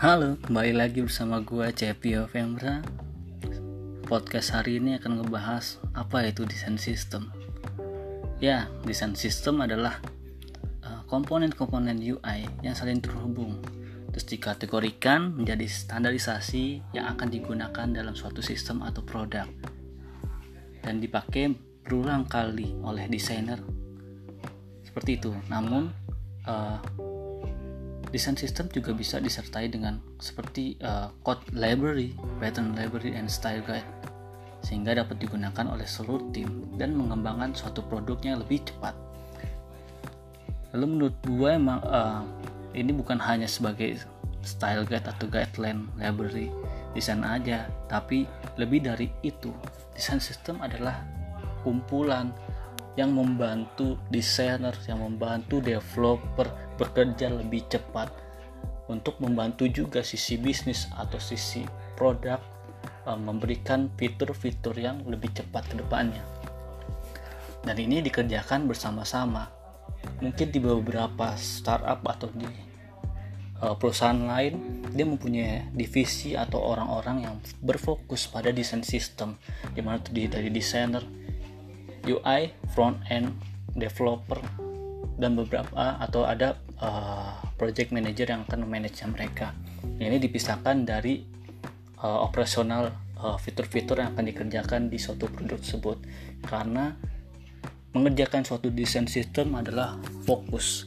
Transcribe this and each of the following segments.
Halo, kembali lagi bersama gue Cepi Femra. Podcast hari ini akan ngebahas apa itu desain sistem. Ya, desain sistem adalah uh, komponen-komponen UI yang saling terhubung, terus dikategorikan menjadi standarisasi yang akan digunakan dalam suatu sistem atau produk dan dipakai berulang kali oleh desainer. Seperti itu. Namun uh, Desain sistem juga bisa disertai dengan seperti uh, code library, pattern library, and style guide sehingga dapat digunakan oleh seluruh tim dan mengembangkan suatu produknya lebih cepat. Lalu menurut gue emang uh, ini bukan hanya sebagai style guide atau guideline library desain aja, tapi lebih dari itu. Desain sistem adalah kumpulan yang membantu desainer, yang membantu developer bekerja lebih cepat untuk membantu juga sisi bisnis atau sisi produk uh, memberikan fitur-fitur yang lebih cepat ke depannya. Dan ini dikerjakan bersama-sama. Mungkin di beberapa startup atau di uh, perusahaan lain dia mempunyai divisi atau orang-orang yang berfokus pada desain sistem di mana terdiri dari desainer, UI, front end, developer, dan beberapa atau ada uh, project manager yang akan memanage mereka. Ini dipisahkan dari uh, operasional uh, fitur-fitur yang akan dikerjakan di suatu produk tersebut karena mengerjakan suatu desain sistem adalah fokus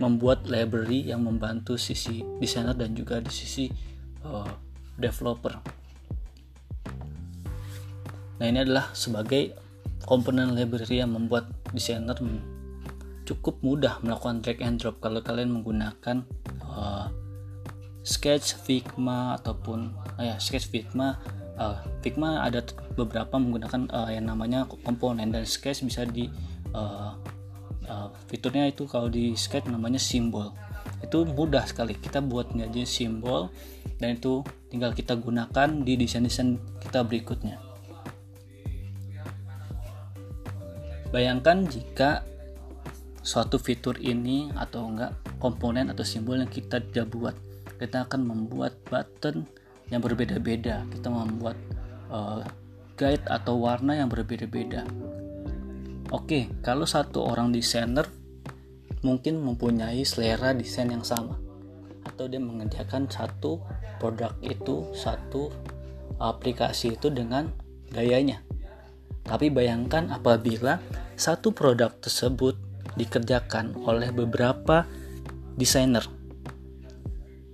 membuat library yang membantu sisi desainer dan juga di sisi uh, developer. Nah ini adalah sebagai komponen library yang membuat desainer cukup mudah melakukan drag and drop kalau kalian menggunakan uh, Sketch, Figma ataupun uh, ya Sketch Figma. Uh, Figma ada beberapa menggunakan uh, yang namanya komponen dan Sketch bisa di uh, uh, fiturnya itu kalau di Sketch namanya simbol. Itu mudah sekali kita buat aja simbol dan itu tinggal kita gunakan di desain-desain kita berikutnya. Bayangkan jika suatu fitur ini atau enggak komponen atau simbol yang kita tidak buat. Kita akan membuat button yang berbeda-beda. Kita membuat uh, guide atau warna yang berbeda-beda. Oke kalau satu orang desainer mungkin mempunyai selera desain yang sama. Atau dia mengerjakan satu produk itu satu aplikasi itu dengan gayanya. Tapi bayangkan apabila satu produk tersebut dikerjakan oleh beberapa desainer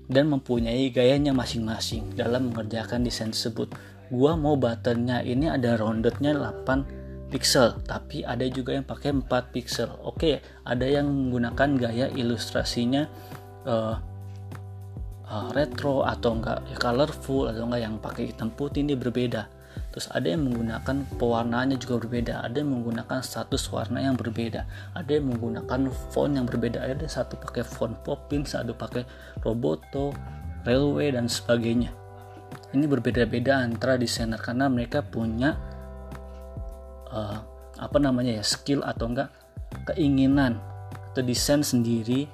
dan mempunyai gayanya masing-masing dalam mengerjakan desain tersebut. Gua mau buttonnya ini ada roundednya 8 pixel, tapi ada juga yang pakai 4 pixel. Oke, ada yang menggunakan gaya ilustrasinya uh, uh, retro atau enggak ya colorful atau enggak yang pakai hitam putih ini berbeda terus ada yang menggunakan pewarnaannya juga berbeda ada yang menggunakan status warna yang berbeda ada yang menggunakan font yang berbeda. Ada satu pakai font Poppin satu pakai Roboto Railway dan sebagainya. Ini berbeda-beda antara desainer karena mereka punya uh, apa namanya ya skill atau enggak keinginan atau desain sendiri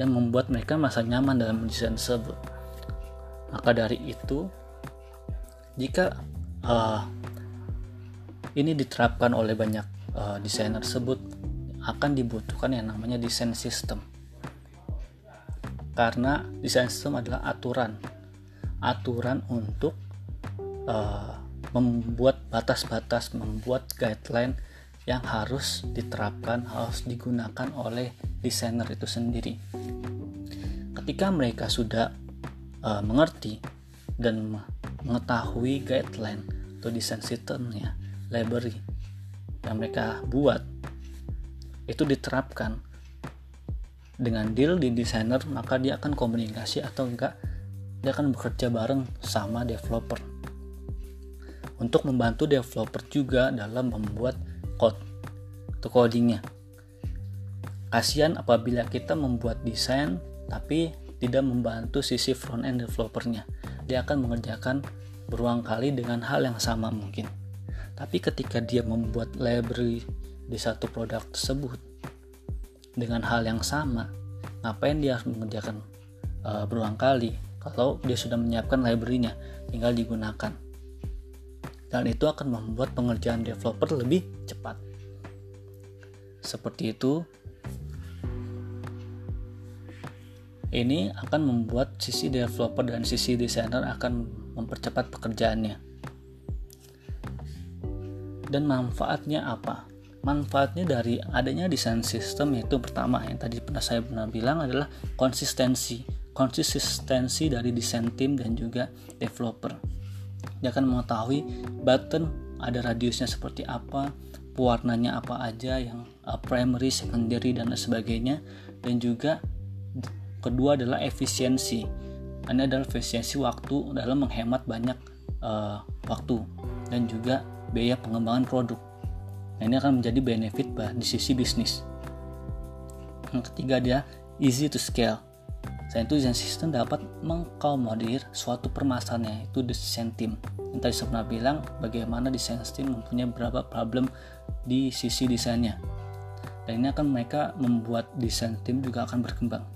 yang membuat mereka merasa nyaman dalam desain tersebut. Maka dari itu jika uh, ini diterapkan oleh banyak uh, desainer tersebut. Akan dibutuhkan yang namanya desain sistem karena desain sistem adalah aturan. Aturan untuk uh, membuat batas-batas membuat guideline yang harus diterapkan harus digunakan oleh desainer itu sendiri. Ketika mereka sudah uh, mengerti dan mengetahui guideline atau desain sistemnya library. Yang mereka buat itu diterapkan. Dengan deal di desainer maka dia akan komunikasi atau enggak dia akan bekerja bareng sama developer. Untuk membantu developer juga dalam membuat code atau codingnya. Kasihan apabila kita membuat desain tapi tidak membantu sisi front end developernya. Dia akan mengerjakan berulang kali dengan hal yang sama mungkin. Tapi ketika dia membuat library di satu produk tersebut dengan hal yang sama, ngapain dia harus mengerjakan uh, berulang kali? kalau dia sudah menyiapkan library-nya tinggal digunakan dan itu akan membuat pengerjaan developer lebih cepat seperti itu ini akan membuat sisi developer dan sisi desainer akan mempercepat pekerjaannya. Dan manfaatnya apa? Manfaatnya dari adanya desain sistem yaitu pertama yang tadi pernah saya pernah bilang adalah konsistensi. Konsistensi dari desain tim dan juga developer. Dia akan mengetahui button ada radiusnya seperti apa warnanya apa aja yang uh, primary, secondary dan sebagainya. Dan juga kedua adalah efisiensi ini adalah efisiensi waktu dalam menghemat banyak uh, waktu dan juga biaya pengembangan produk Nah, ini akan menjadi benefit di sisi bisnis. Yang ketiga dia easy to scale. Selain itu desain sistem dapat mengkomodir suatu permasalahan yaitu desain team. Yang tadi saya pernah bilang bagaimana desain team mempunyai beberapa problem di sisi desainnya. Dan ini akan mereka membuat desain team juga akan berkembang.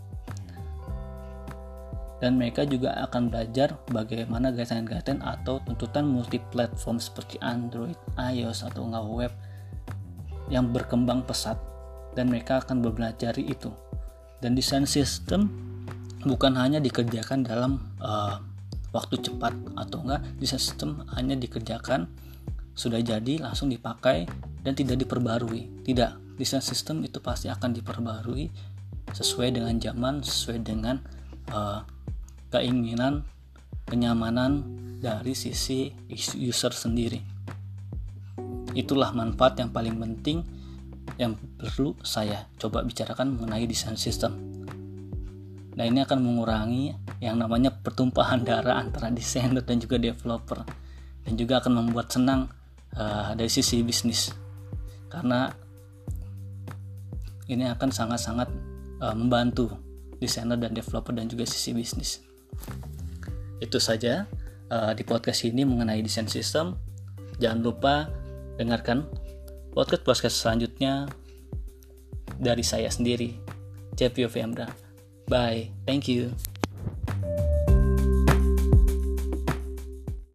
Dan mereka juga akan belajar bagaimana guideline-guideline atau tuntutan multi platform seperti Android, iOS atau nggak web yang berkembang pesat dan mereka akan belajar itu. Dan desain sistem bukan hanya dikerjakan dalam uh, waktu cepat atau enggak desain sistem hanya dikerjakan sudah jadi langsung dipakai dan tidak diperbarui. Tidak, desain sistem itu pasti akan diperbarui sesuai dengan zaman, sesuai dengan uh, keinginan, kenyamanan dari sisi user sendiri. Itulah manfaat yang paling penting yang perlu saya coba bicarakan mengenai desain sistem. Nah ini akan mengurangi yang namanya pertumpahan darah antara desainer dan juga developer dan juga akan membuat senang uh, dari sisi bisnis karena ini akan sangat-sangat uh, membantu desainer dan developer dan juga sisi bisnis. Itu saja uh, di podcast ini mengenai desain sistem. Jangan lupa dengarkan podcast podcast selanjutnya dari saya sendiri, Cepio Femra. Bye, thank you.